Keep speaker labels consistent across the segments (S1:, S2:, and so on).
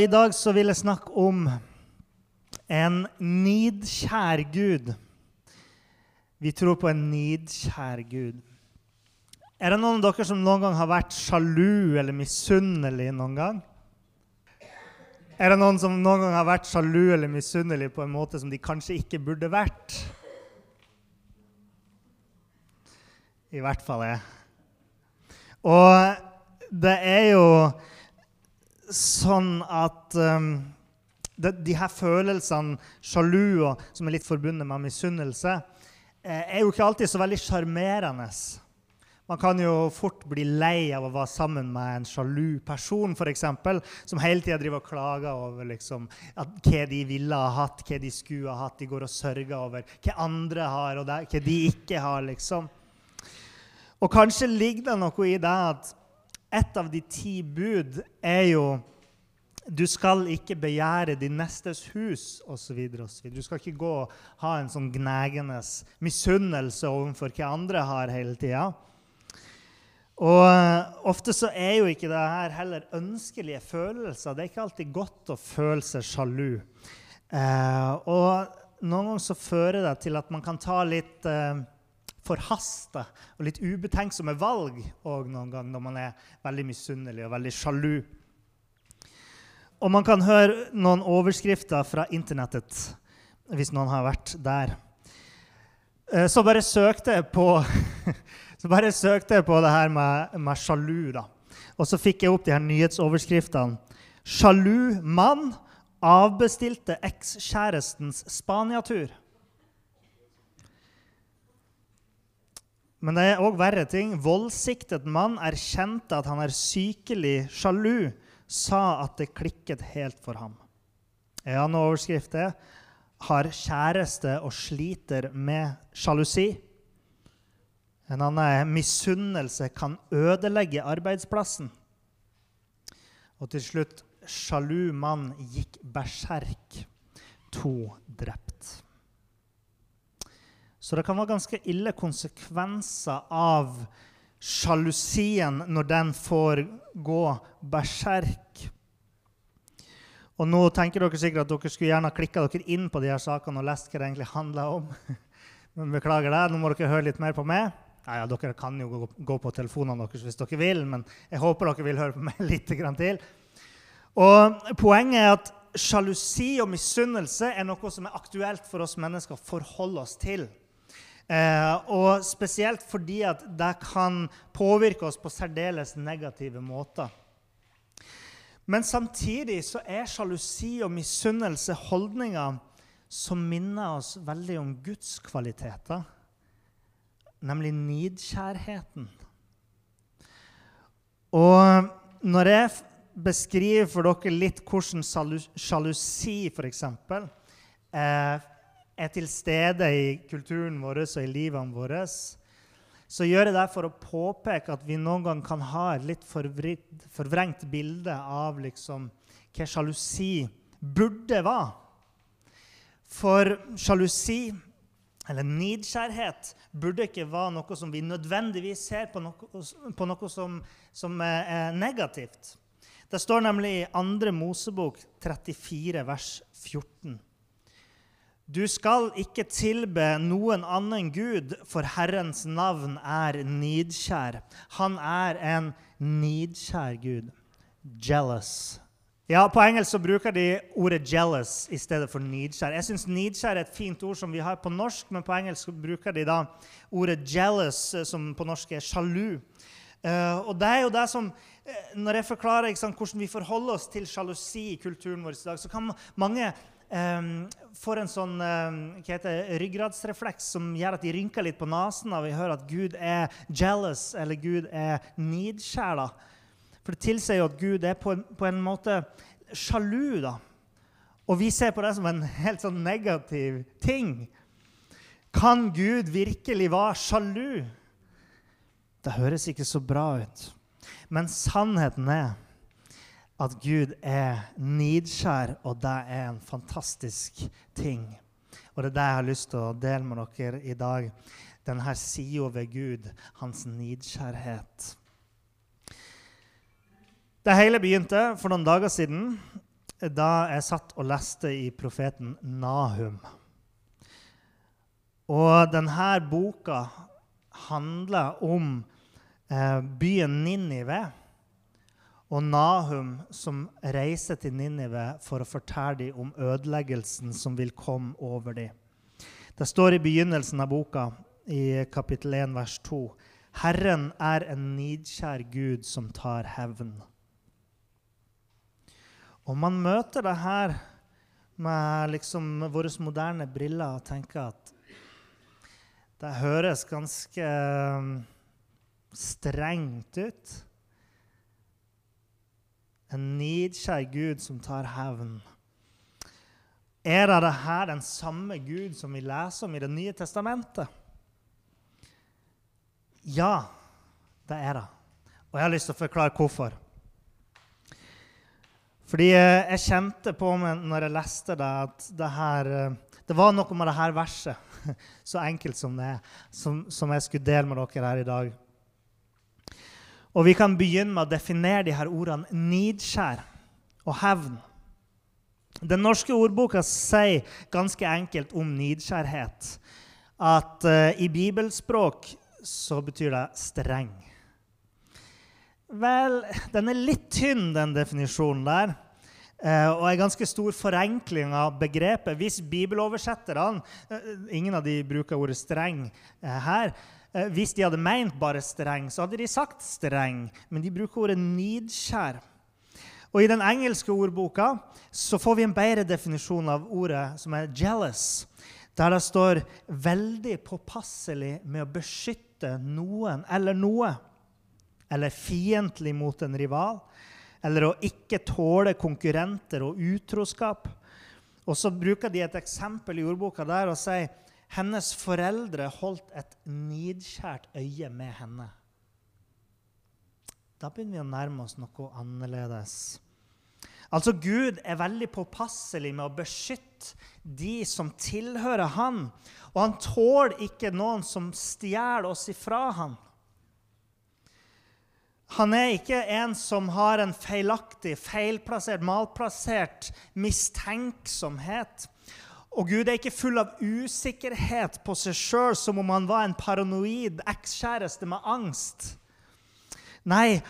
S1: I dag så vil jeg snakke om en nidkjær Gud. Vi tror på en nidkjær Gud. Er det noen av dere som noen gang har vært sjalu eller misunnelig noen gang? Er det noen som noen gang har vært sjalu eller misunnelig på en måte som de kanskje ikke burde vært? I hvert fall jeg. Og det er jo sånn at um, de, de her følelsene, sjalu og som er litt forbundet med misunnelse, eh, er jo ikke alltid så veldig sjarmerende. Man kan jo fort bli lei av å være sammen med en sjalu person for eksempel, som hele tida driver og klager over liksom, hva de ville ha hatt, hva de skulle ha hatt. De går og sørger over hva andre har, og hva de ikke har. liksom. Og kanskje ligger det noe i det at et av de ti bud er jo du skal ikke begjære din nestes hus, osv. Du skal ikke gå og ha en sånn gnagende misunnelse overfor hva andre har hele tida. Og eh, ofte så er jo ikke det her heller ønskelige følelser. Det er ikke alltid godt å føle seg sjalu. Eh, og noen ganger så fører det til at man kan ta litt eh, forhasta og litt ubetenksomme valg òg noen ganger når man er veldig misunnelig og veldig sjalu. Og man kan høre noen overskrifter fra internettet hvis noen har vært der. Eh, så bare søkte jeg på, bare søkte jeg på det her med, med sjalu. da. Og så fikk jeg opp de her nyhetsoverskriftene. Sjalu mann avbestilte ekskjærestens Spania-tur. Men det er òg verre ting. Voldsiktet mann erkjente at han er sykelig sjalu, sa at det klikket helt for ham. En annen overskrift er 'Har kjæreste og sliter med sjalusi'. En annen er 'Misunnelse kan ødelegge arbeidsplassen'. Og til slutt 'Sjalu mann gikk berserk'. To drept. Så det kan være ganske ille konsekvenser av sjalusien når den får gå berserk. Og nå tenker dere sikkert at dere skulle gjerne klikka dere inn på de her sakene og lest hva det egentlig handler om. Men beklager det. Nå må dere høre litt mer på meg. Ja, ja, dere kan jo gå, på telefonene deres hvis dere vil, men jeg håper dere vil høre på meg litt til. Og Poenget er at sjalusi og misunnelse er noe som er aktuelt for oss mennesker å forholde oss til. Eh, og spesielt fordi at det kan påvirke oss på særdeles negative måter. Men samtidig så er sjalusi og misunnelse holdninger som minner oss veldig om Guds kvaliteter, nemlig nidkjærheten. Og når jeg beskriver for dere litt hvordan sjalusi f.eks. Eh, er til stede i kulturen vår og i livene våre, så gjør jeg det for å påpeke at vi noen gang kan ha et litt forvrengt bilde av liksom hva sjalusi burde være. For sjalusi, eller nidkjærhet, burde ikke være noe som vi nødvendigvis ser på noe, på noe som, som er negativt. Det står nemlig i 2. Mosebok 34, vers 14. Du skal ikke tilbe noen annen Gud, for Herrens navn er nidkjær. Han er en nidkjær Gud. Jealous. Ja, På engelsk så bruker de ordet 'jealous' i stedet for 'nidkjær'. Jeg syns 'nidkjær' er et fint ord som vi har på norsk, men på engelsk bruker de da ordet 'jealous', eh, som på norsk er sjalu. Uh, og det er jo det som, uh, Når jeg forklarer sant, hvordan vi forholder oss til sjalusi i kulturen vår i dag, så kan mange får en sånn heter ryggradsrefleks som gjør at de rynker litt på nesen når vi hører at Gud er jealous eller Gud er nidskjæla. For det tilsier jo at Gud er på en, på en måte sjalu, da, og vi ser på det som en helt sånn negativ ting Kan Gud virkelig være sjalu? Det høres ikke så bra ut. Men sannheten er at Gud er nidskjær, og det er en fantastisk ting. Og det er det jeg har lyst til å dele med dere i dag. Denne sida ved Gud, hans nidskjærhet. Det hele begynte for noen dager siden da jeg satt og leste i profeten Nahum. Og denne boka handler om eh, byen Ninive og Nahum som reiser til Ninive for å fortelle dem om ødeleggelsen som vil komme over dem. Det står i begynnelsen av boka, i kapittel 1, vers 2, Herren er en nidkjær Gud som tar hevn. Og man møter det her med liksom våre moderne briller og tenker at det høres ganske um, strengt ut. En nidkjær Gud som tar hevn. Er det her den samme Gud som vi leser om i Det nye testamentet? Ja, det er det. Og jeg har lyst til å forklare hvorfor. Fordi eh, jeg kjente på meg når jeg leste det, at det her eh, Det var noe med det her verset, så enkelt som det er, som, som jeg skulle dele med dere her i dag. Og vi kan begynne med å definere de her ordene nidskjær og hevn. Den norske ordboka sier ganske enkelt om nidskjærhet at uh, i bibelspråk så betyr det streng. Vel, den er litt tynn, den definisjonen der. Uh, og en ganske stor forenkling av begrepet. Hvis bibeloversetterne uh, Ingen av de bruker ordet 'streng' her. Eh, hvis de hadde meint bare streng, så hadde de sagt streng, men de bruker ordet nidskjær. Og I den engelske ordboka så får vi en bedre definisjon av ordet, som er 'jealous', der det står 'veldig påpasselig med å beskytte noen eller noe', eller fiendtlig mot en rival, eller å ikke tåle konkurrenter og utroskap. Og så bruker de et eksempel i ordboka der og sier hennes foreldre holdt et nidkjært øye med henne. Da begynner vi å nærme oss noe annerledes. Altså, Gud er veldig påpasselig med å beskytte de som tilhører han. Og han tåler ikke noen som stjeler oss ifra han. Han er ikke en som har en feilaktig, feilplassert, malplassert mistenksomhet. Og Gud er ikke full av usikkerhet på seg sjøl som om han var en paranoid ekskjæreste med angst. Nei,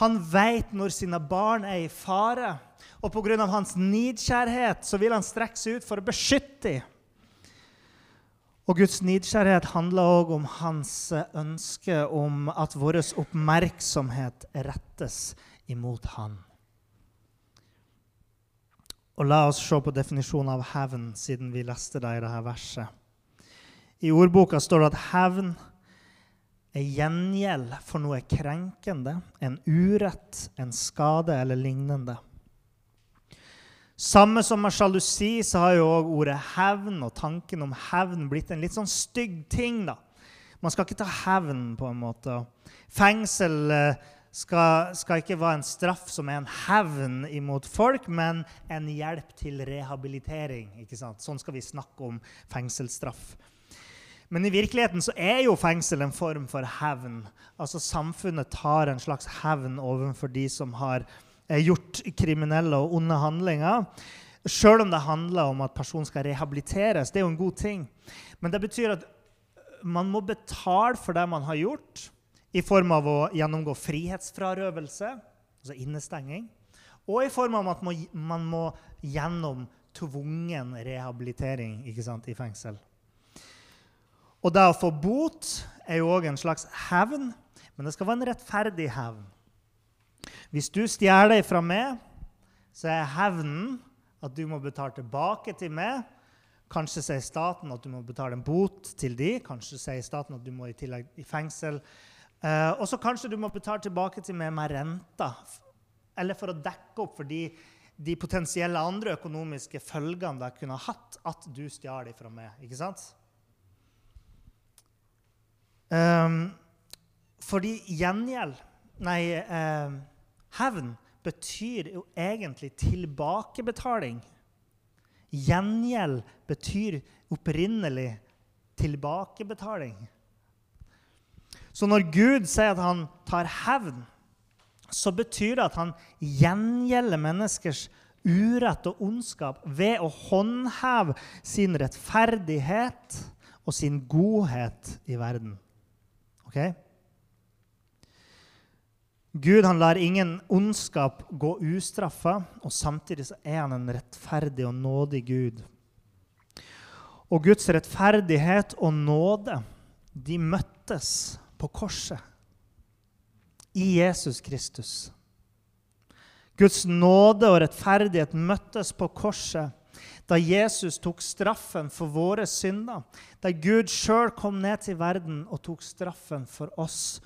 S1: han veit når sine barn er i fare, og pga. hans nidkjærhet så vil han strekke seg ut for å beskytte dem. Og Guds nidkjærhet handler òg om hans ønske om at vår oppmerksomhet rettes imot Han. Og la oss se på definisjonen av hevn, siden vi leste det i dette verset. I ordboka står det at hevn er gjengjeld for noe krenkende, en urett, en skade eller lignende. Samme som med sjalusi så har jo òg ordet hevn og tanken om hevn blitt en litt sånn stygg ting. da. Man skal ikke ta hevn, på en måte. Fengsel eh, skal, skal, ikke være en straff som er en hevn imot folk, men en hjelp til rehabilitering. Ikke sant? Sånn skal vi snakke om fengselsstraff. Men i virkeligheten så er jo fengsel en form for hevn. Altså Samfunnet tar en slags hevn overfor de som har eh, gjort kriminelle og onde handlinger. Sjøl om det handler om at personen skal rehabiliteres. Det er jo en god ting. Men det betyr at man må betale for det man har gjort i form av å gjennomgå frihetsfrarøvelse, altså innestenging, og i form av at man må gjennom tvungen rehabilitering sant, i fengsel. Og det å få bot er jo òg en slags hevn, men det skal være en rettferdig hevn. Hvis du stjeler fra meg, så er hevnen at du må betale tilbake til meg. Kanskje sier staten at du må betale en bot til de. Kanskje sier staten at du må i tillegg i fengsel Uh, og så kanskje du må betale tilbake til meg med renta. Eller for å dekke opp for de de potensielle andre økonomiske følgene det kunne hatt at du stjal ifra meg. ikke sant? Um, fordi gjengjeld Nei, eh, hevn betyr jo egentlig tilbakebetaling. Gjengjeld betyr opprinnelig tilbakebetaling. Så når Gud sier at han tar hevn, så betyr det at han gjengjelder menneskers urett og ondskap ved å håndheve sin rettferdighet og sin godhet i verden. Ok? Gud han lar ingen ondskap gå ustraffa, og samtidig så er han en rettferdig og nådig Gud. Og Guds rettferdighet og nåde de møttes på korset i Jesus Kristus. Guds nåde og rettferdighet møttes på korset da Jesus tok straffen for våre synder. Da Gud sjøl kom ned til verden og tok straffen for oss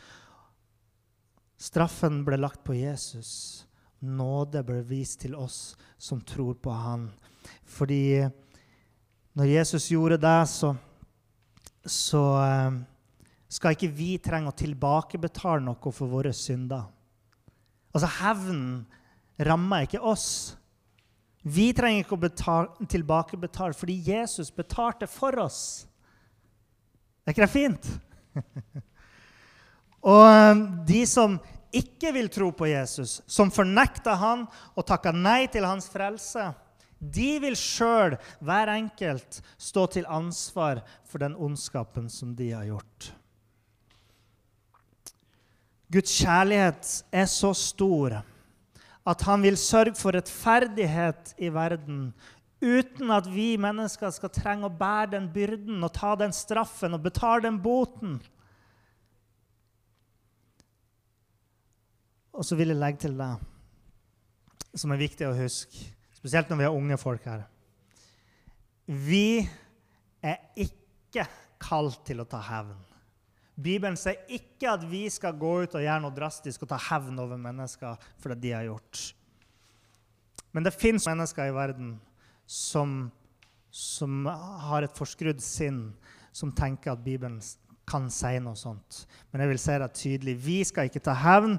S1: Straffen ble lagt på Jesus. Nåde ble vist til oss som tror på han. Fordi når Jesus gjorde det, så, så eh, skal ikke vi trenge å tilbakebetale noe for våre synder. Altså, hevnen rammer ikke oss. Vi trenger ikke å betale, tilbakebetale fordi Jesus betalte for oss. Er ikke det fint? Og um, de som ikke vil tro på Jesus, som fornekter han og takker nei til hans frelse, de vil sjøl, hver enkelt, stå til ansvar for den ondskapen som de har gjort. Guds kjærlighet er så stor at han vil sørge for rettferdighet i verden uten at vi mennesker skal trenge å bære den byrden og ta den straffen og betale den boten. Og så vil jeg legge til det som er viktig å huske, spesielt når vi har unge folk her. Vi er ikke kalt til å ta hevn. Bibelen sier ikke at vi skal gå ut og gjøre noe drastisk og ta hevn over mennesker for det de har gjort. Men det fins mennesker i verden som, som har et forskrudd sinn, som tenker at Bibelen kan si noe sånt. Men jeg vil si det tydelig. Vi skal ikke ta hevn.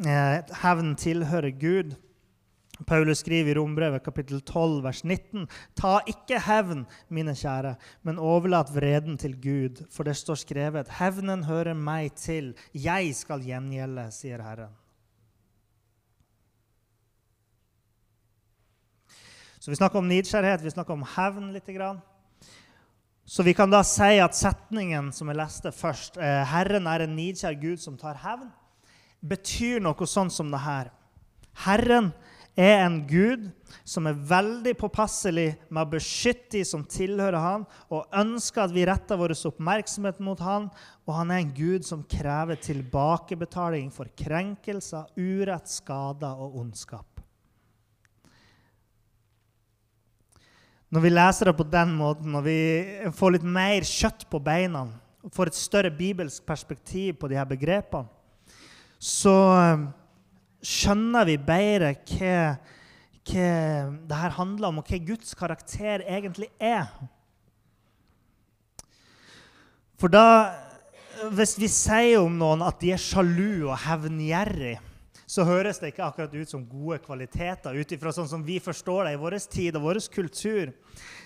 S1: Eh, hevn tilhører Gud. Paulus skriver i Rombrevet kapittel 12, vers 19.: Ta ikke hevn, mine kjære, men overlat vreden til Gud, for det står skrevet:" Hevnen hører meg til, jeg skal gjengjelde, sier Herren. Så vi snakker om nidskjærhet, vi snakker om hevn litt. Så vi kan da si at setningen som jeg leste først, eh, 'Herren er en nidkjær Gud som tar hevn', betyr noe sånn som det her. Herren er en Gud som er veldig påpasselig med å beskytte de som tilhører han, og ønsker at vi retter vår oppmerksomhet mot han. Og han er en Gud som krever tilbakebetaling for krenkelser, urett, skader og ondskap. Når vi leser det på den måten, når vi får litt mer kjøtt på beina, får et større bibelsk perspektiv på de her begrepene, så skjønner vi bedre hva, hva her handler om, og hva Guds karakter egentlig er. For da, hvis vi sier om noen at de er sjalu og hevngjerrig, så høres det ikke akkurat ut som gode kvaliteter ut ifra sånn som vi forstår det i vår tid og vår kultur.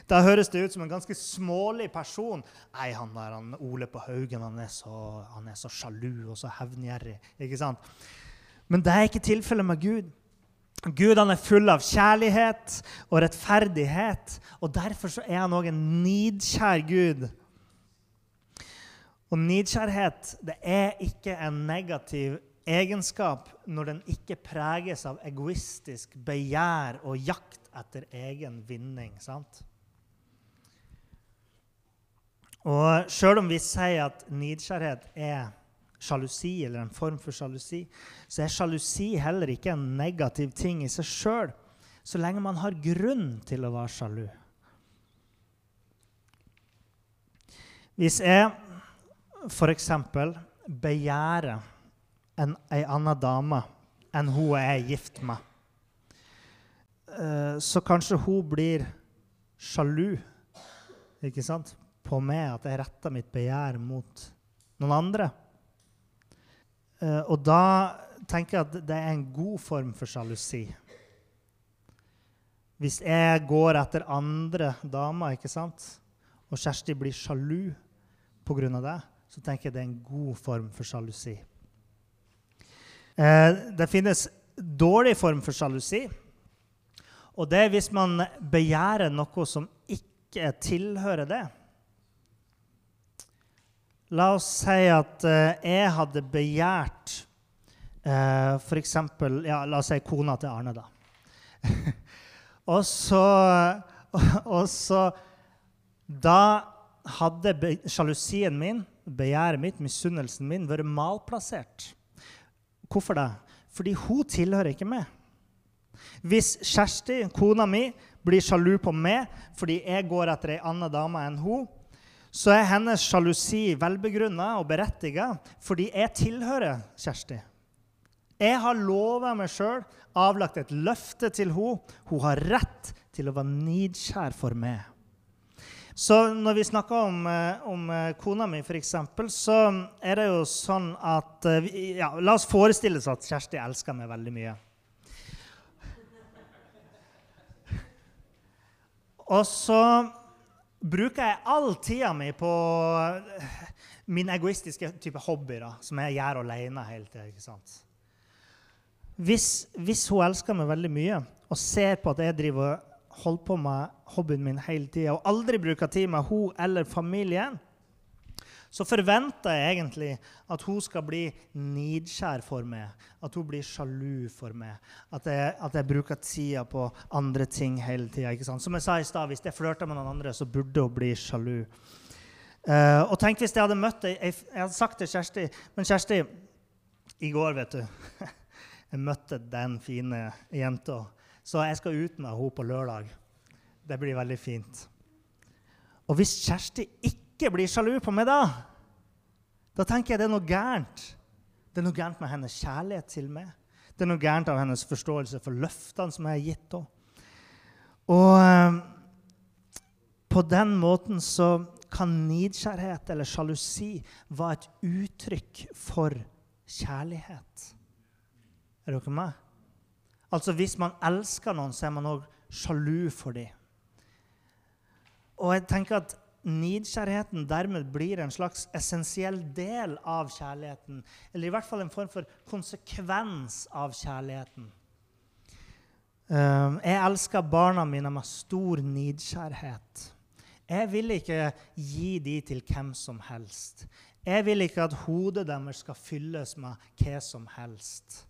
S1: Da høres det ut som en ganske smålig person. Nei, han der han Ole på Haugen han er, så, han er så sjalu og så hevngjerrig. Ikke sant? Men det er ikke tilfellet med Gud. Gud er full av kjærlighet og rettferdighet, og derfor er han òg en nidkjær Gud. Og nidkjærhet det er ikke en negativ egenskap når den ikke preges av egoistisk begjær og jakt etter egen vinning. sant? Og sjøl om vi sier at nidkjærhet er sjalusi, eller en form for sjalusi, så er sjalusi heller ikke en negativ ting i seg sjøl, så lenge man har grunn til å være sjalu. Hvis jeg f.eks. begjærer en, ei anna dame enn hun jeg er gift med. eh, så kanskje hun blir sjalu ikke sant? på meg, at jeg retter mitt begjær mot noen andre. Eh, og da tenker jeg at det er en god form for sjalusi. Hvis jeg går etter andre damer, ikke sant? og Kjersti blir sjalu pga. det, så tenker jeg det er en god form for sjalusi. Uh, det finnes dårlig form for sjalusi. Og det er hvis man begjærer noe som ikke tilhører det. La oss si at eh, jeg hadde begjært eh, f.eks. Ja, la oss si kona til Arne, da. og så Og så Da hadde sjalusien min, begjæret mitt, misunnelsen min, vært malplassert. Hvorfor det? Fordi hun tilhører ikke meg. Hvis Kjersti, kona mi, blir sjalu på meg fordi jeg går etter ei anna dame enn hun, så er hennes sjalusi velbegrunna og berettiga fordi jeg tilhører Kjersti. Jeg har lova meg sjøl, avlagt et løfte til henne. Hun har rett til å være nidkjær for meg. Så når vi snakker om, eh, om eh, kona mi, f.eks., så er det jo sånn at eh, ja, La oss forestille oss at Kjersti elsker meg veldig mye. Og så bruker jeg all tida mi på min egoistiske type hobby, da, som jeg gjør alene hele tida. Hvis, hvis hun elsker meg veldig mye og ser på at jeg driver holder på med hobbyen min hele tida og aldri bruker tid med hun eller familien, så forventer jeg egentlig at hun skal bli nidskjær for meg. At hun blir sjalu for meg. At jeg, at jeg bruker tida på andre ting hele tida. Som jeg sa i stad, hvis jeg flørter med noen andre, så burde hun bli sjalu. Uh, og tenk hvis jeg hadde møtt deg jeg, jeg hadde sagt til Kjersti Men Kjersti, i går, vet du Jeg møtte den fine jenta. Så jeg skal ut med henne på lørdag. Det blir veldig fint. Og hvis Kjersti ikke blir sjalu på meg da, da tenker jeg det er noe gærent. Det er noe gærent med hennes kjærlighet til meg. Det er noe gærent av hennes forståelse for løftene som jeg har gitt henne. Og eh, på den måten så kan nidkjærhet eller sjalusi være et uttrykk for kjærlighet. Er dere med? Altså Hvis man elsker noen, så er man òg sjalu for dem. Og jeg tenker at Nidkjærheten dermed blir en slags essensiell del av kjærligheten. Eller i hvert fall en form for konsekvens av kjærligheten. Ehm, jeg elsker barna mine med stor nidkjærhet. Jeg vil ikke gi dem til hvem som helst. Jeg vil ikke at hodet deres skal fylles med hva som helst.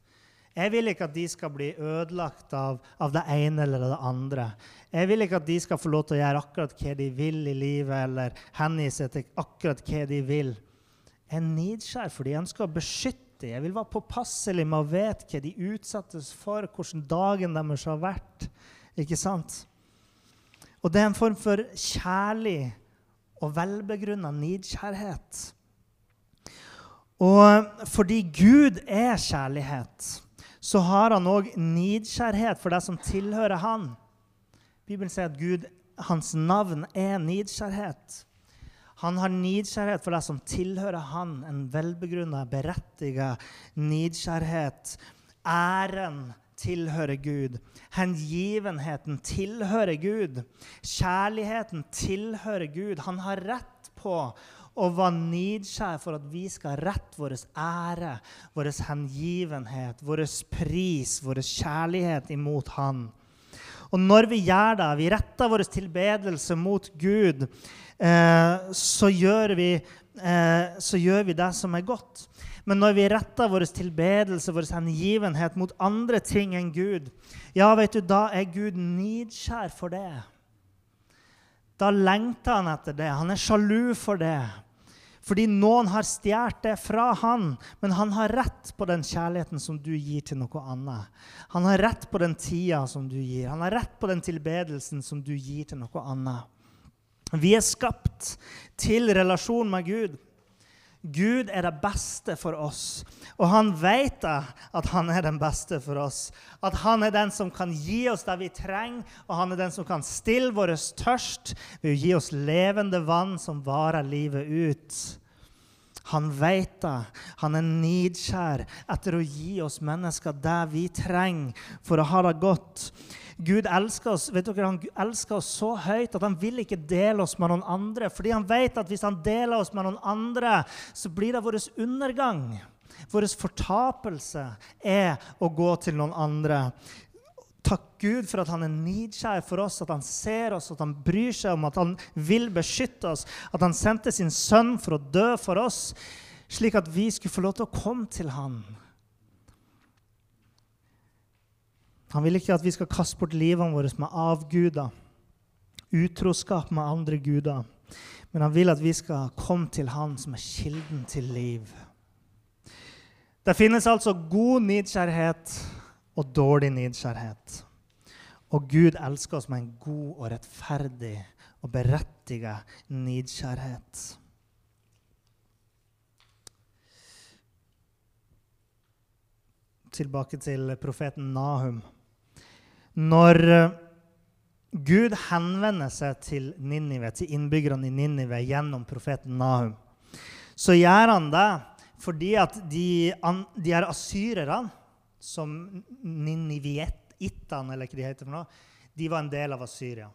S1: Jeg vil ikke at de skal bli ødelagt av, av, det ene eller det andre. Jeg vil ikke at de skal få lov til å gjøre akkurat hva de vil i livet, eller hengi seg til akkurat hva de vil. Jeg er nidskjær, for de ønsker å beskytte. Jeg vil være påpasselig med å vite hva de utsettes for, hvordan dagen deres har vært. Ikke sant? Og det er en form for kjærlig og velbegrunna nidkjærhet. Og fordi Gud er kjærlighet så har han òg nidkjærhet for det som tilhører han. Bibelen sier at Gud, hans navn er nidkjærhet. Han har nidkjærhet for det som tilhører han, en velbegrunna, berettiget nidkjærhet. Æren tilhører Gud. Hengivenheten tilhører Gud. Kjærligheten tilhører Gud. Han har rett på og var nidskjær for at vi skal rette vår ære, vår hengivenhet, vår pris, vår kjærlighet imot Han. Og når vi gjør det, vi retter vår tilbedelse mot Gud, eh, så, gjør vi, eh, så gjør vi det som er godt. Men når vi retter vår tilbedelse, vår hengivenhet mot andre ting enn Gud, ja, vet du, da er Gud nidskjær for det. Da lengter han etter det. Han er sjalu for det. Fordi noen har stjålet det fra han, men han har rett på den kjærligheten som du gir til noe annet. Han har rett på den tida som du gir. Han har rett på den tilbedelsen som du gir til noe annet. Vi er skapt til relasjon med Gud. Gud er det beste for oss, og han vet at han er den beste for oss. At han er den som kan gi oss det vi trenger, og han er den som kan stille vår tørst ved å gi oss levende vann som varer livet ut. Han vet det. Han er nidkjær etter å gi oss mennesker det vi trenger for å ha det godt. Gud elsker oss vet dere, han elsker oss så høyt at han vil ikke dele oss med noen andre. Fordi han vet at hvis han deler oss med noen andre, så blir det vår undergang. Vår fortapelse er å gå til noen andre. Takk Gud for at han er nidkjær for oss, at han ser oss, at han bryr seg om, at han vil beskytte oss, at han sendte sin sønn for å dø for oss, slik at vi skulle få lov til å komme til han. Han vil ikke at vi skal kaste bort livene våre med avguder, utroskap med andre guder. Men han vil at vi skal komme til han som er kilden til liv. Det finnes altså god nidkjærhet og dårlig nidkjærhet. Og Gud elsker oss med en god og rettferdig og berettiget nidkjærhet. Tilbake til profeten Nahum. Når eh, Gud henvender seg til Ninive, til innbyggerne i Ninive gjennom profeten Nahum, så gjør han det fordi at de, de er asyrerne, som Ninivittene, eller hva de heter for noe, de var en del av Asyria.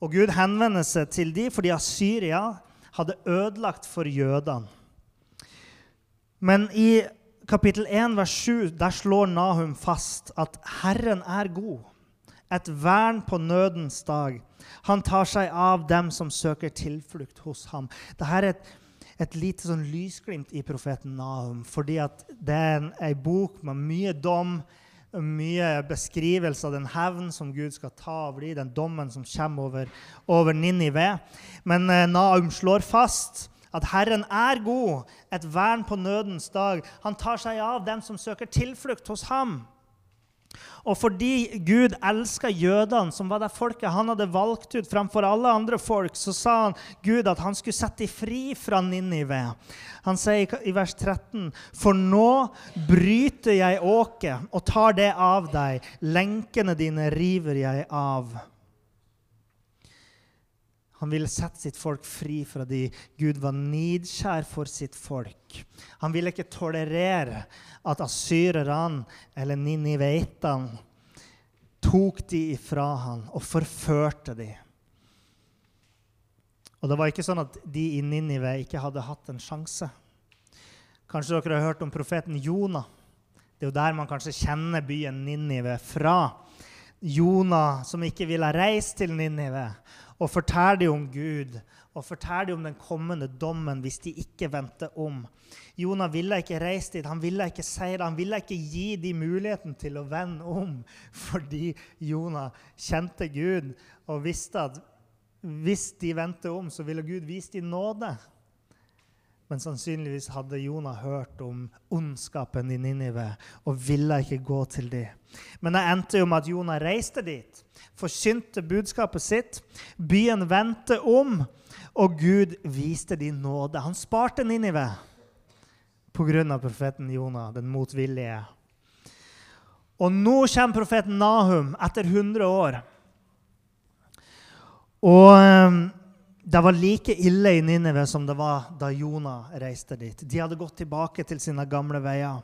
S1: Og Gud henvender seg til dem fordi Asyria hadde ødelagt for jødene. Men i kapittel 1, vers 7, der slår Nahum fast at Herren er god et vern på nødens dag. Han tar seg av dem som søker tilflukt hos ham. Dette er et, et lite sånn lysglimt i profeten Nahum, fordi det er en, bok med mye dom, mye beskrivelse av den hevn som Gud skal ta over dem, den dommen som kommer over, over Ninive. Men eh, Nahum slår fast at Herren er god, et vern på nødens dag. Han tar seg av dem som søker tilflukt hos ham. Og fordi Gud elska jødene, som var det folket han hadde valgt ut framfor alle andre folk, så sa han Gud at han skulle sette dem fri fra Ninive. Han sier i vers 13.: For nå bryter jeg åket og tar det av deg. Lenkene dine river jeg av. Han ville sette sitt folk fri fra de Gud var nidkjær for sitt folk. Han ville ikke tolerere at asyrerne eller niniveitene tok de ifra han og forførte de. Og det var ikke sånn at de i Ninive ikke hadde hatt en sjanse. Kanskje dere har hørt om profeten Jonah. Det er jo der man kanskje kjenner byen Ninive fra. Jonah som ikke ville reise til Ninive og fortelle dem om Gud og fortelle dem om den kommende dommen hvis de ikke vendte om. Jonah ville ikke reise dit, han ville ikke si det. Han ville ikke gi dem muligheten til å vende om fordi Jonah kjente Gud og visste at hvis de vendte om, så ville Gud vise dem nåde. Men sannsynligvis hadde Jonah hørt om ondskapen i Ninive og ville ikke gå til dem. Men det endte jo med at Jonah reiste dit, forkynte budskapet sitt. Byen vendte om, og Gud viste dem nåde. Han sparte Ninive pga. profeten Jonah, den motvillige. Og nå kommer profeten Nahum etter 100 år. Og ehm, det var like ille i Ninive som det var da Jonah reiste dit. De hadde gått tilbake til sine gamle veier.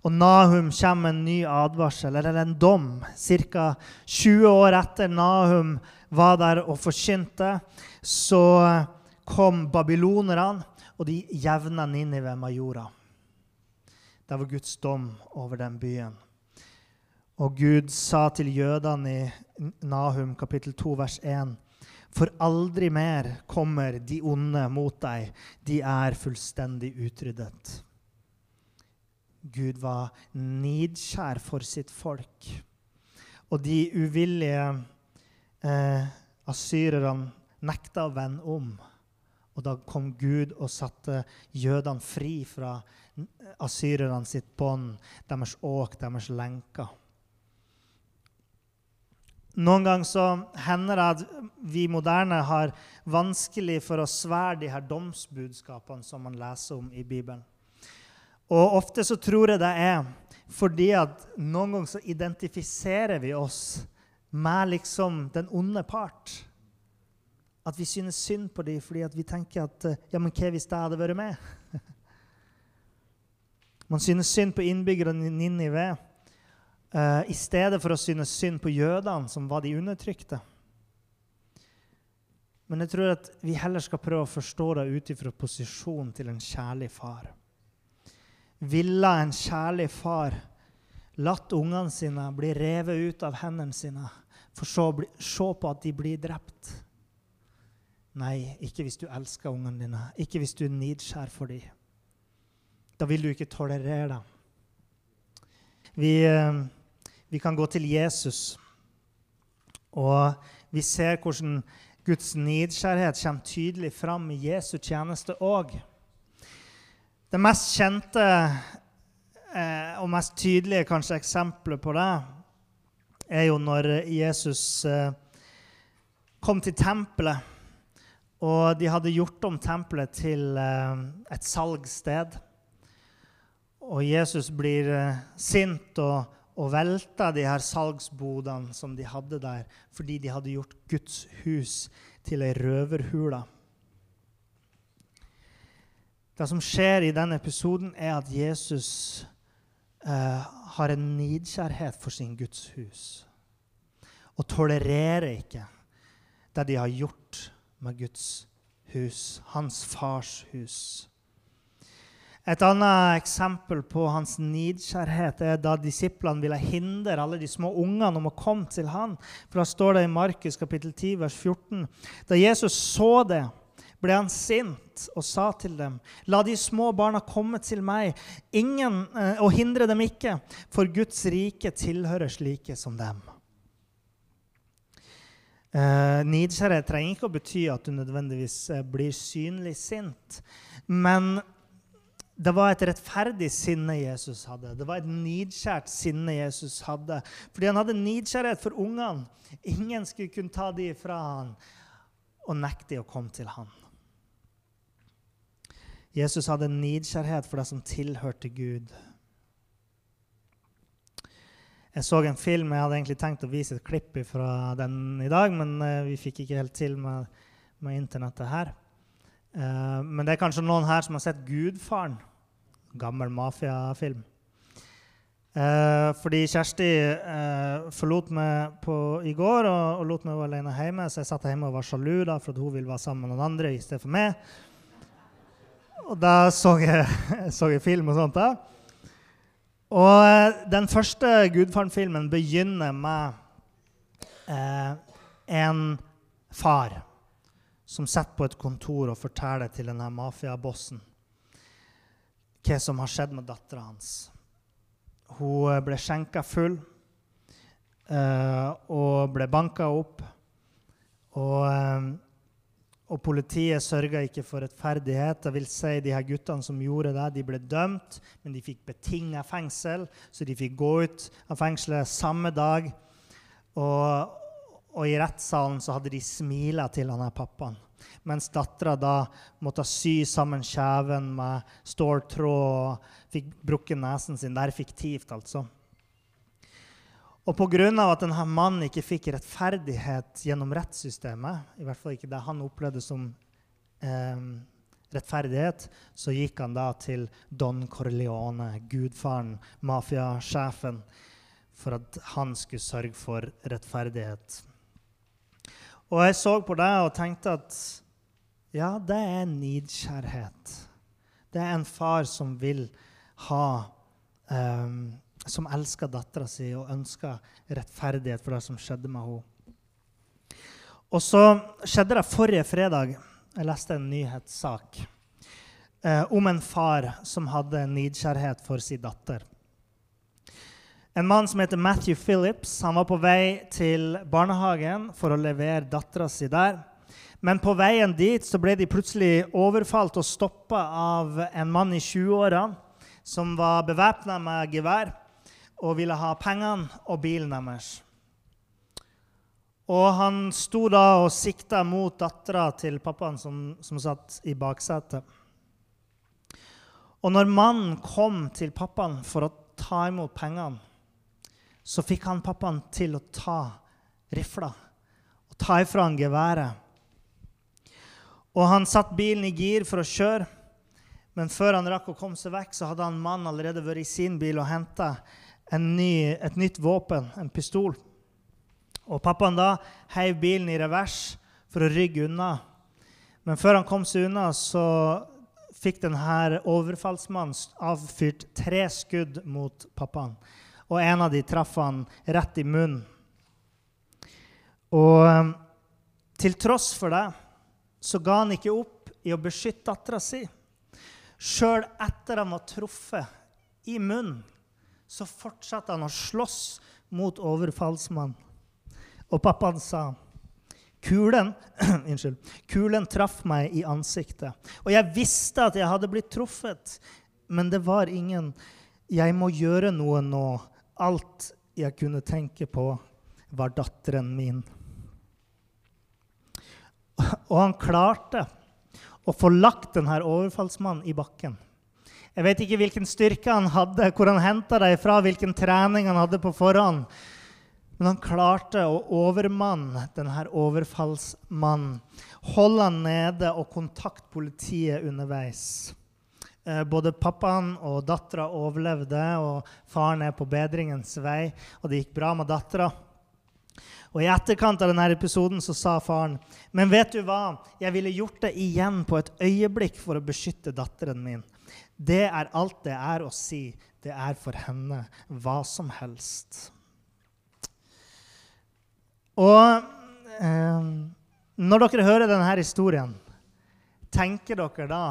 S1: Og Nahum kommer med en ny advarsel, eller en dom. Ca. 20 år etter Nahum var der og forkynte, så kom babylonerne, og de jevna Ninive med jorda. Det var Guds dom over den byen. Og Gud sa til jødene i Nahum kapittel 2 vers 1 for aldri mer kommer de onde mot deg. De er fullstendig utryddet. Gud var nidkjær for sitt folk. Og de uvillige eh, asyrerne nekta å vende om. Og da kom Gud og satte jødene fri fra asyrerne sitt bånd, deres åk, deres lenker. Noen ganger så hender det at vi moderne har vanskelig for å svære de her domsbudskapene som man leser om i Bibelen. Og ofte så tror jeg det er fordi at noen ganger så identifiserer vi oss med liksom den onde part. At vi synes synd på dem fordi vi tenker at ja, men hva hvis jeg hadde vært med? Man synes synd på innbyggerne i Ninive uh, i stedet for å synes synd på jødene, som var de undertrykte. Men jeg tror at vi heller skal prøve å forstå det ut ifra posisjonen til en kjærlig far. Ville en kjærlig far latt ungene sine bli revet ut av hendene sine, for så å se på at de blir drept? Nei, ikke hvis du elsker ungene dine, ikke hvis du er nidskjær for dem. Da vil du ikke tolerere det. Vi, eh, vi kan gå til Jesus, og vi ser hvordan Guds nidskjærhet kommer tydelig fram i Jesu tjeneste òg. Det mest kjente eh, og mest tydelige kanskje eksempelet på det er jo når Jesus eh, kom til tempelet. Og de hadde gjort om tempelet til eh, et salgssted. Og Jesus blir eh, sint og, og velta de her salgsbodene som de hadde der, fordi de hadde gjort Guds hus til ei røverhule. Det som skjer i denne episoden, er at Jesus eh, har en nidkjærhet for sin Guds hus. Og tolererer ikke det de har gjort med Guds hus, hans fars hus. Et annet eksempel på hans nidkjærhet er da disiplene ville hindre alle de små ungene om å komme til han. For Da står det i Markus kapittel 10, vers 14. Da Jesus så det, ble han sint og sa til dem.: La de små barna komme til meg, ingen, eh, og hindre dem ikke, for Guds rike tilhører slike som dem. Eh, Nidkjærhet trenger ikke å bety at du nødvendigvis eh, blir synlig sint. Men det var et rettferdig sinne Jesus hadde. Det var et nidskjært sinne Jesus hadde. Fordi han hadde nidskjærhet for ungene. Ingen skulle kunne ta de fra han og nekte å komme til han. Jesus hadde nidskjærhet for det som tilhørte Gud. Jeg så en film. Jeg hadde egentlig tenkt å vise et klipp fra den i dag, men uh, vi fikk ikke helt til med, med internettet her. Uh, men det er kanskje noen her som har sett 'Gudfaren'. Gammel mafiafilm. Eh, fordi Kjersti forlot meg på, i går og, og lot meg være alene hjemme, så jeg satt hjemme og var sjalu da, for at hun ville være sammen med noen andre i stedet for meg. Og da så jeg, så jeg film og sånt. da. Og eh, den første Gudfaren-filmen begynner med eh, en far som sitter på et kontor og forteller til denne mafiabossen hva som har skjedd med dattera hans. Hun ble skjenka full eh, og ble banka opp. Og eh, og politiet sørga ikke for rettferdighet. Det vil si De her guttene som gjorde det, de ble dømt, men de fikk betinga fengsel, så de fikk gå ut av fengselet samme dag. Og, og i rettssalen så hadde de smila til han her pappaen. Mens dattera da måtte sy sammen kjeven med ståltråd og fikk brukket nesen sin. Det er fiktivt, altså. Og pga. at denne mannen ikke fikk rettferdighet gjennom rettssystemet, i hvert fall ikke det han opplevde som eh, rettferdighet, så gikk han da til Don Corleone, gudfaren, mafiasjefen, for at han skulle sørge for rettferdighet. Og jeg så på det og tenkte at ja, det er nidkjærhet. Det er en far som vil ha um, som elsker dattera si og ønsker rettferdighet for det som skjedde med henne. Og så skjedde det forrige fredag. Jeg leste en nyhetssak eh, om en far som hadde nidkjærhet for sin datter. En mann som heter Matthew Phillips, han var på vei til barnehagen for å levere dattera si der. Men på veien dit så ble de plutselig overfalt og stoppa av en mann i 20-åra som var bevæpna med gevær og ville ha pengene og bilen deres. Og han sto da og sikta mot dattera til pappaen som, som satt i baksetet. Og når mannen kom til pappaen for å ta imot pengene, så fikk han pappaen til å ta rifla og ta ifra han geværet. Og han satte bilen i gir for å kjøre, men før han rakk å komme seg vekk, så hadde han mannen allerede vært i sin bil og henta ny, et nytt våpen, en pistol. Og pappaen da heiv bilen i revers for å rygge unna. Men før han kom seg unna, så fikk denne overfallsmannen avfyrt tre skudd mot pappaen. Og en av de traff han rett i munnen. Og eh, til tross for det så ga han ikke opp i å beskytte dattera si. Sjøl etter han var truffet i munnen, så fortsatte han å slåss mot overfallsmannen. Og pappaen sa Kulen, unnskyld, kulen traff meg i ansiktet. Og jeg visste at jeg hadde blitt truffet, men det var ingen Jeg må gjøre noe nå. Alt jeg kunne tenke på, var datteren min. Og han klarte å få lagt denne overfallsmannen i bakken. Jeg vet ikke hvilken styrke han hadde, hvor han henta det fra, hvilken trening han hadde på forhånd. Men han klarte å overmanne denne overfallsmannen. Holde han nede og kontakte politiet underveis. Eh, både pappaen og dattera overlevde, og faren er på bedringens vei. Og det gikk bra med dattera. Og I etterkant av denne episoden så sa faren men vet du hva? Jeg ville gjort det igjen på et øyeblikk for å beskytte datteren min. Det er alt det er å si. Det er for henne hva som helst. Og eh, når dere hører denne historien, tenker dere da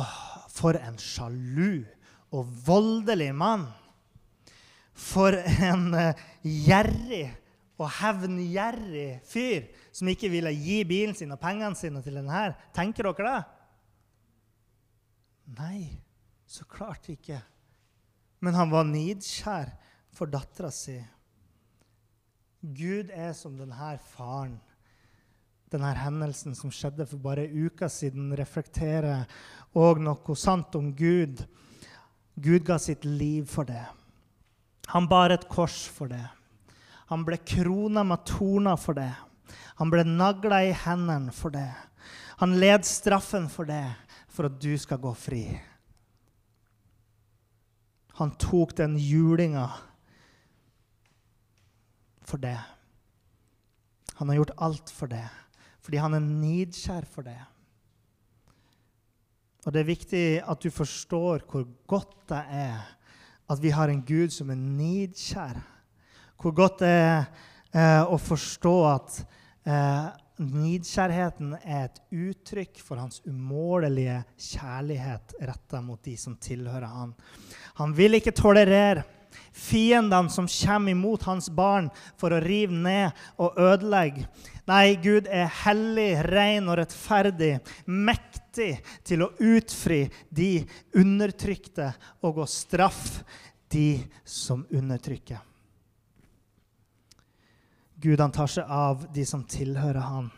S1: åh, for en sjalu og voldelig mann. For en uh, gjerrig og hevngjerrig fyr som ikke ville gi bilen sin og pengene sine til denne. Tenker dere det? Nei, så klart ikke. Men han var nidkjær for dattera si. Gud er som denne faren. Denne hendelsen som skjedde for bare uka siden, reflekterer òg noe sant om Gud. Gud ga sitt liv for det. Han bar et kors for det. Han ble krona med torner for det. Han ble nagla i hendene for det. Han led straffen for det, for at du skal gå fri. Han tok den julinga for det. Han har gjort alt for det, fordi han er nidkjær for det. Og Det er viktig at du forstår hvor godt det er at vi har en Gud som er nidkjær. Hvor godt det er eh, å forstå at eh, nidkjærheten er et uttrykk for hans umålelige kjærlighet retta mot de som tilhører han. Han vil ikke tolerere fiendene som kommer imot hans barn for å rive ned og ødelegge. Nei, Gud er hellig, ren og rettferdig, mektig til å utfri de undertrykte og å straffe de som undertrykker. Gud han tar seg av de som tilhører han.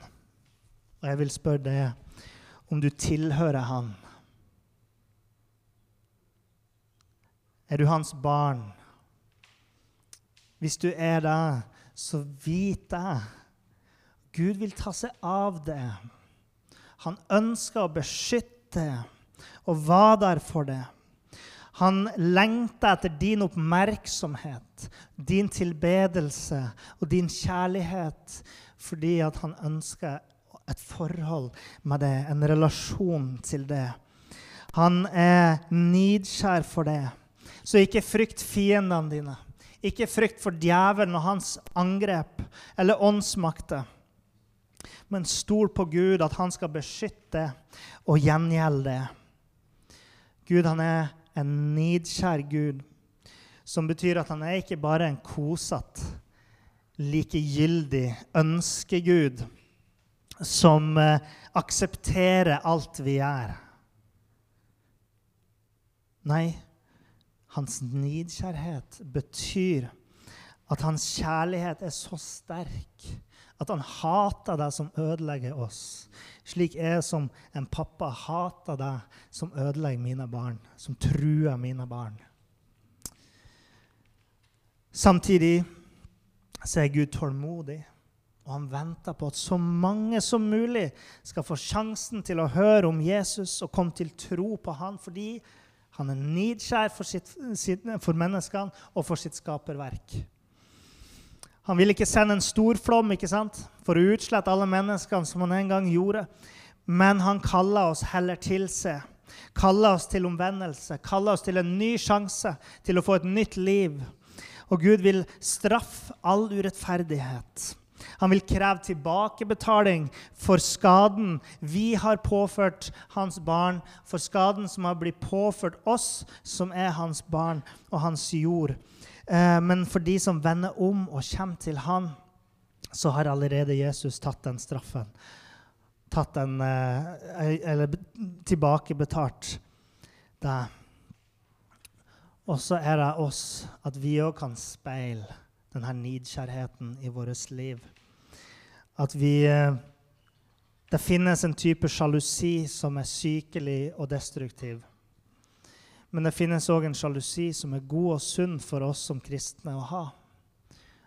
S1: Og jeg vil spørre deg om du tilhører han. Er du hans barn? Hvis du er det, så vit det. Gud vil ta seg av det. Han ønsker å beskytte og var der for det. Han lengter etter din oppmerksomhet, din tilbedelse og din kjærlighet fordi han ønsker et forhold med det, en relasjon til det. Han er nidskjær for det. Så ikke frykt fiendene dine. Ikke frykt for djevelen og hans angrep eller åndsmakter. Men stol på Gud, at han skal beskytte og gjengjelde. Gud han er en nidkjær Gud, som betyr at han er ikke bare en kosete, likegyldig ønskegud som eh, aksepterer alt vi gjør. Nei, hans nidkjærhet betyr at hans kjærlighet er så sterk At han hater deg som ødelegger oss. Slik jeg som en pappa hater deg som ødelegger mine barn, som truer mine barn. Samtidig så er Gud tålmodig, og han venter på at så mange som mulig skal få sjansen til å høre om Jesus og komme til tro på han, fordi han er nidskjær for, sitt, for menneskene og for sitt skaperverk. Han vil ikke sende en storflom ikke sant? for å utslette alle menneskene som han en gang gjorde. Men han kaller oss heller til seg. Kaller oss til omvendelse, kaller oss til en ny sjanse til å få et nytt liv. Og Gud vil straffe all urettferdighet. Han vil kreve tilbakebetaling for skaden vi har påført hans barn, for skaden som har blitt påført oss, som er hans barn og hans jord. Eh, men for de som vender om og kommer til han, så har allerede Jesus tatt den straffen. Tatt den eh, Eller tilbakebetalt det. Og så er det oss at vi òg kan speile denne nidkjærheten i vårt liv. At vi eh, Det finnes en type sjalusi som er sykelig og destruktiv. Men det finnes òg en sjalusi som er god og sunn for oss som kristne å ha.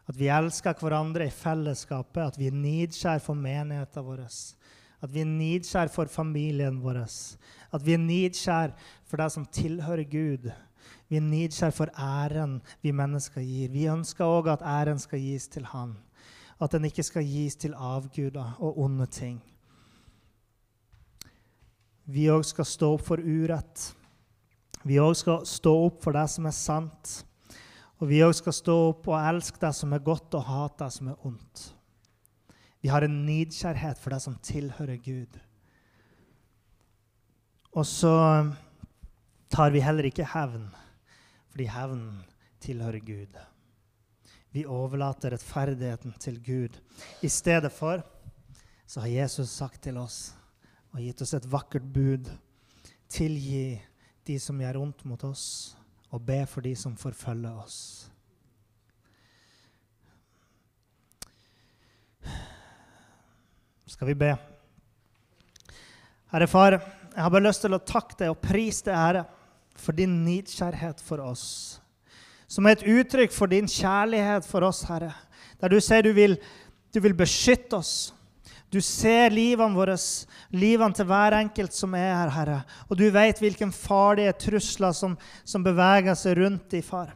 S1: At vi elsker hverandre i fellesskapet, at vi er nidskjær for menigheten vår. At vi er nidskjær for familien vår. At vi er nidskjær for det som tilhører Gud. Vi er nidskjær for æren vi mennesker gir. Vi ønsker òg at æren skal gis til Han. At den ikke skal gis til avguder og onde ting. Vi òg skal stå opp for urett. Vi òg skal stå opp for det som er sant. Og vi òg skal stå opp og elske det som er godt, og hate det som er ondt. Vi har en nidkjærhet for det som tilhører Gud. Og så tar vi heller ikke hevn, fordi hevn tilhører Gud. Vi overlater rettferdigheten til Gud. I stedet for så har Jesus sagt til oss og gitt oss et vakkert bud. Tilgi de som gjør ondt mot oss, og be for de som forfølger oss. Skal vi be? Herre Far, jeg har bare lyst til å takke deg og prise deg, Herre, for din nidkjærhet for oss. Som er et uttrykk for din kjærlighet for oss, Herre. Der du sier du vil, du vil beskytte oss, du ser livene våre, livene til hver enkelt som er her, Herre. Og du vet hvilke farlige trusler som, som beveger seg rundt i far.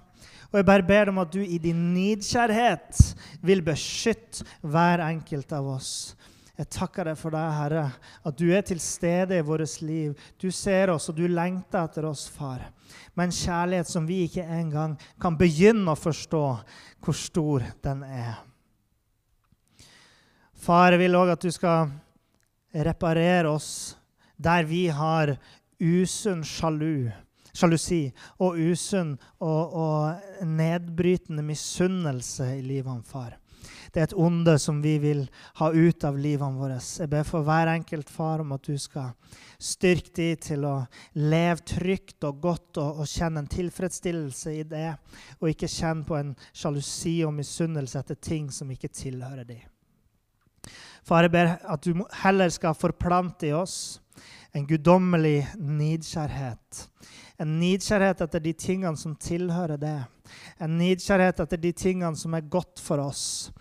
S1: Og jeg bare ber om at du i din nidkjærhet vil beskytte hver enkelt av oss. Jeg takker deg for deg, Herre, at du er til stede i vårt liv. Du ser oss, og du lengter etter oss, far. Med en kjærlighet som vi ikke engang kan begynne å forstå hvor stor den er. Far, jeg vil òg at du skal reparere oss der vi har usunn sjalu, sjalusi og usunn og, og nedbrytende misunnelse i livet, far. Det er et onde som vi vil ha ut av livene våre. Jeg ber for hver enkelt far om at du skal styrke de til å leve trygt og godt og, og kjenne en tilfredsstillelse i det, og ikke kjenne på en sjalusi og misunnelse etter ting som ikke tilhører dem. Far, jeg ber at du heller skal forplante i oss en guddommelig nidkjærhet. En nidkjærhet etter de tingene som tilhører det. En nidkjærhet etter de tingene som er godt for oss.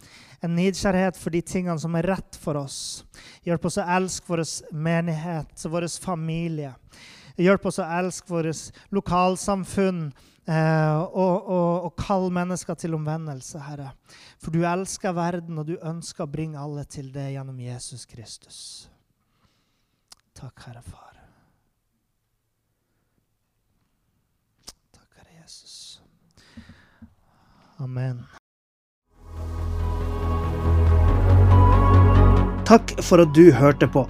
S1: En nidkjærhet for de tingene som er rett for oss. Hjelp oss å elske vår menighet, vår familie. Hjelp oss å elske vårt lokalsamfunn, Eh, og, og, og kall mennesker til omvendelse, Herre. For du elsker verden, og du ønsker å bringe alle til det gjennom Jesus Kristus. Takk, Herre Far. Takk, Herre Jesus. Amen. Takk for at du hørte på.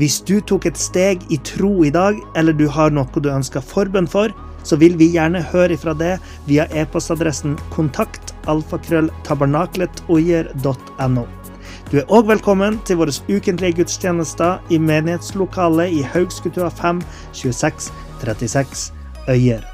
S1: Hvis du tok et steg i tro i dag, eller du har noe du ønsker forbønn for, så vil vi gjerne høre ifra det via e-postadressen kontaktalfakrølltabernakletOier.no. Du er òg velkommen til våre ukentlige gudstjenester i menighetslokalet i Haugskutua 5 26 36 Øyer.